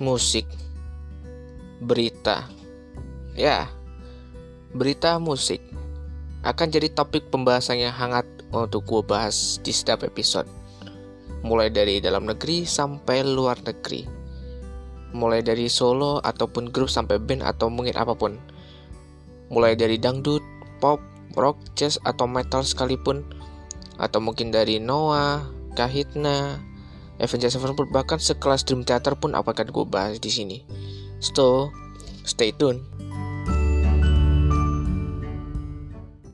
musik, berita. Ya, berita musik akan jadi topik pembahasan yang hangat untuk gue bahas di setiap episode. Mulai dari dalam negeri sampai luar negeri. Mulai dari solo ataupun grup sampai band atau mungkin apa pun. Mulai dari dangdut, pop, rock, jazz atau metal sekalipun. Atau mungkin dari Noah, Kahitna, Avengers Sevenfold bahkan sekelas Dream Theater pun akan gue bahas di sini. So, stay tune.